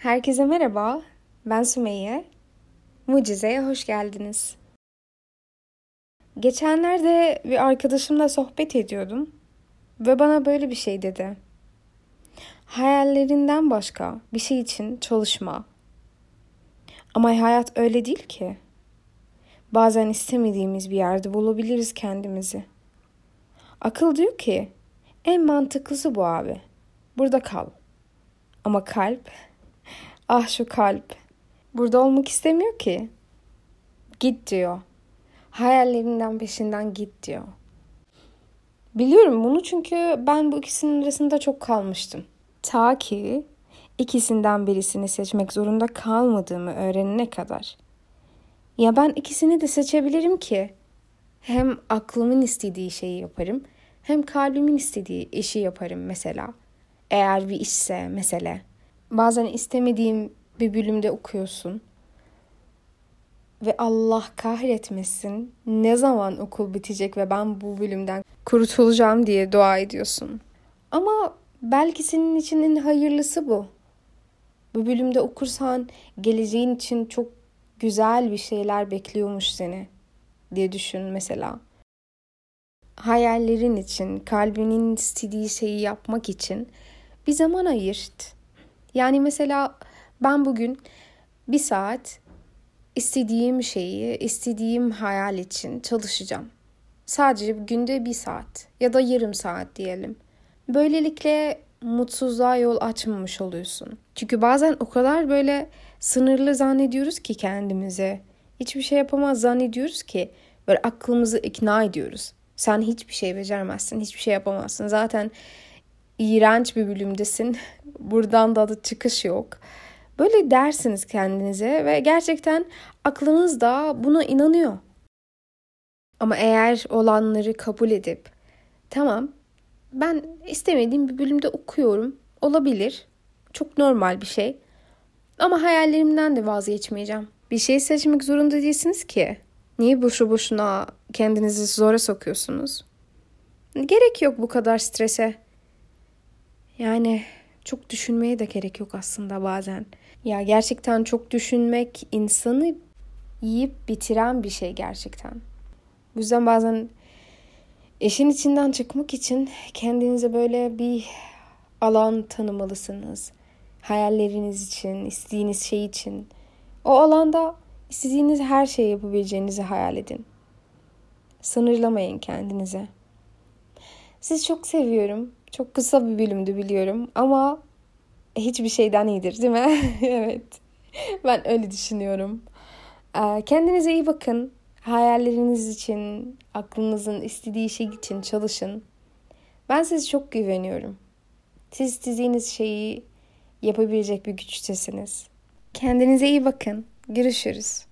Herkese merhaba. Ben Sümeyye. Mucize'ye hoş geldiniz. Geçenlerde bir arkadaşımla sohbet ediyordum ve bana böyle bir şey dedi. Hayallerinden başka bir şey için çalışma. Ama hayat öyle değil ki. Bazen istemediğimiz bir yerde bulabiliriz kendimizi. Akıl diyor ki en mantıklısı bu abi. Burada kal. Ama kalp Ah şu kalp. Burada olmak istemiyor ki. Git diyor. Hayallerinden peşinden git diyor. Biliyorum bunu çünkü ben bu ikisinin arasında çok kalmıştım. Ta ki ikisinden birisini seçmek zorunda kalmadığımı öğrenene kadar. Ya ben ikisini de seçebilirim ki. Hem aklımın istediği şeyi yaparım, hem kalbimin istediği işi yaparım mesela. Eğer bir işse mesele bazen istemediğim bir bölümde okuyorsun ve Allah kahretmesin ne zaman okul bitecek ve ben bu bölümden kurtulacağım diye dua ediyorsun. Ama belki senin için en hayırlısı bu. Bu bölümde okursan geleceğin için çok güzel bir şeyler bekliyormuş seni diye düşün mesela. Hayallerin için, kalbinin istediği şeyi yapmak için bir zaman ayırt. Yani mesela ben bugün bir saat istediğim şeyi, istediğim hayal için çalışacağım. Sadece günde bir saat ya da yarım saat diyelim. Böylelikle mutsuzluğa yol açmamış oluyorsun. Çünkü bazen o kadar böyle sınırlı zannediyoruz ki kendimize. Hiçbir şey yapamaz zannediyoruz ki böyle aklımızı ikna ediyoruz. Sen hiçbir şey beceremezsin, hiçbir şey yapamazsın. Zaten iğrenç bir bölümdesin. Buradan da, da çıkış yok. Böyle dersiniz kendinize ve gerçekten aklınız da buna inanıyor. Ama eğer olanları kabul edip tamam ben istemediğim bir bölümde okuyorum olabilir. Çok normal bir şey. Ama hayallerimden de vazgeçmeyeceğim. Bir şey seçmek zorunda değilsiniz ki. Niye boşu boşuna kendinizi zora sokuyorsunuz? Gerek yok bu kadar strese. Yani çok düşünmeye de gerek yok aslında bazen. Ya gerçekten çok düşünmek insanı yiyip bitiren bir şey gerçekten. Bu yüzden bazen işin içinden çıkmak için kendinize böyle bir alan tanımalısınız. Hayalleriniz için, istediğiniz şey için. O alanda istediğiniz her şeyi yapabileceğinizi hayal edin. Sınırlamayın kendinize. Sizi çok seviyorum. Çok kısa bir bölümdü biliyorum ama hiçbir şeyden iyidir değil mi? evet. Ben öyle düşünüyorum. Ee, kendinize iyi bakın. Hayalleriniz için, aklınızın istediği şey için çalışın. Ben size çok güveniyorum. Siz istediğiniz şeyi yapabilecek bir güçtesiniz. Kendinize iyi bakın. Görüşürüz.